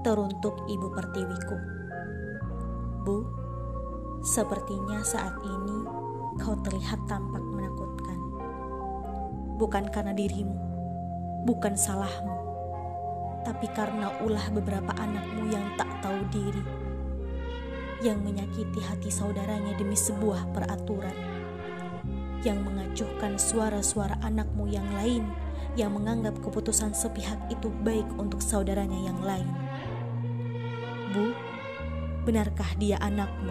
teruntuk Ibu Pertiwiku. Bu, sepertinya saat ini kau terlihat tampak menakutkan. Bukan karena dirimu, bukan salahmu, tapi karena ulah beberapa anakmu yang tak tahu diri, yang menyakiti hati saudaranya demi sebuah peraturan, yang mengacuhkan suara-suara anakmu yang lain yang menganggap keputusan sepihak itu baik untuk saudaranya yang lain. Bu, benarkah dia anakmu?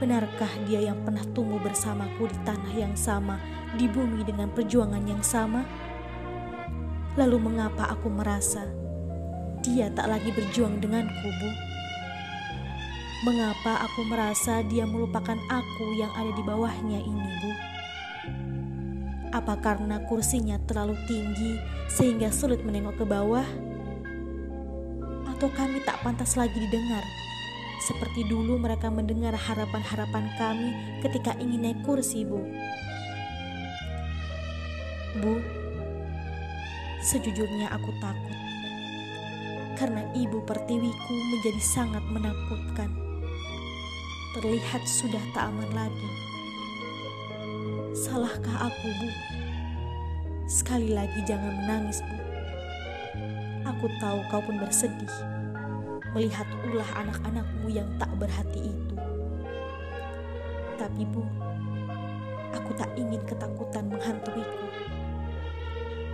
Benarkah dia yang pernah tumbuh bersamaku di tanah yang sama, di bumi dengan perjuangan yang sama? Lalu mengapa aku merasa dia tak lagi berjuang denganku, Bu? Mengapa aku merasa dia melupakan aku yang ada di bawahnya ini, Bu? Apa karena kursinya terlalu tinggi sehingga sulit menengok ke bawah? Atau kami tak pantas lagi didengar. Seperti dulu mereka mendengar harapan-harapan kami ketika ingin naik kursi, Bu. Bu, sejujurnya aku takut. Karena ibu pertiwiku menjadi sangat menakutkan. Terlihat sudah tak aman lagi. Salahkah aku, Bu? Sekali lagi jangan menangis, Bu. Aku tahu kau pun bersedih melihat ulah anak-anakmu yang tak berhati itu. Tapi Bu, aku tak ingin ketakutan menghantuiku.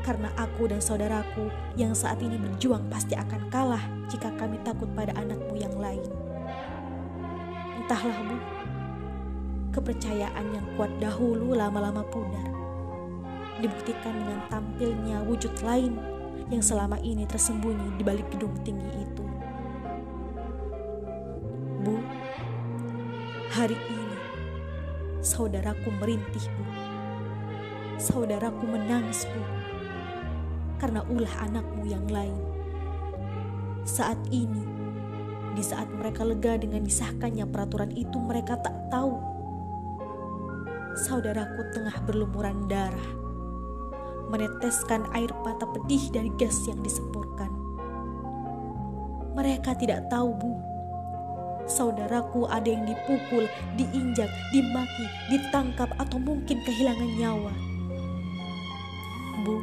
Karena aku dan saudaraku yang saat ini berjuang pasti akan kalah jika kami takut pada anakmu yang lain. Entahlah Bu, kepercayaan yang kuat dahulu lama-lama pudar. Dibuktikan dengan tampilnya wujud lain yang selama ini tersembunyi di balik gedung tinggi itu. Bu, hari ini saudaraku merintih, Bu. Saudaraku menangis, Bu, karena ulah anakmu yang lain. Saat ini, di saat mereka lega dengan disahkannya peraturan itu, mereka tak tahu saudaraku tengah berlumuran darah meneteskan air mata pedih dari gas yang disempurkan. Mereka tidak tahu, Bu. Saudaraku ada yang dipukul, diinjak, dimaki, ditangkap, atau mungkin kehilangan nyawa. Bu,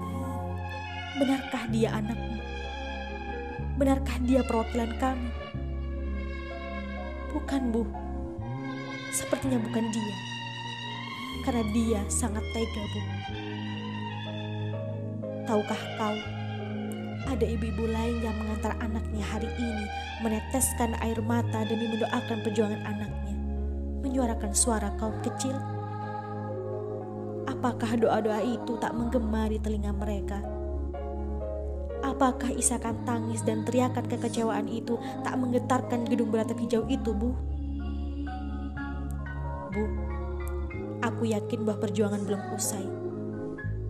benarkah dia anakmu? Benarkah dia perwakilan kami? Bukan, Bu. Sepertinya bukan dia. Karena dia sangat tega, Bu. Tahukah kau, ada ibu-ibu lain yang mengantar anaknya hari ini meneteskan air mata demi mendoakan perjuangan anaknya, menyuarakan suara kaum kecil? Apakah doa-doa itu tak menggema di telinga mereka? Apakah isakan tangis dan teriakan kekecewaan itu tak menggetarkan gedung beratap hijau itu, Bu? Bu, aku yakin bahwa perjuangan belum usai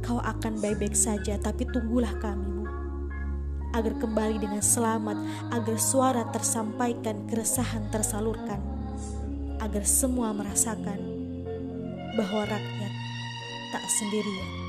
kau akan baik-baik saja, tapi tunggulah kami, Bu. Agar kembali dengan selamat, agar suara tersampaikan, keresahan tersalurkan, agar semua merasakan bahwa rakyat tak sendirian.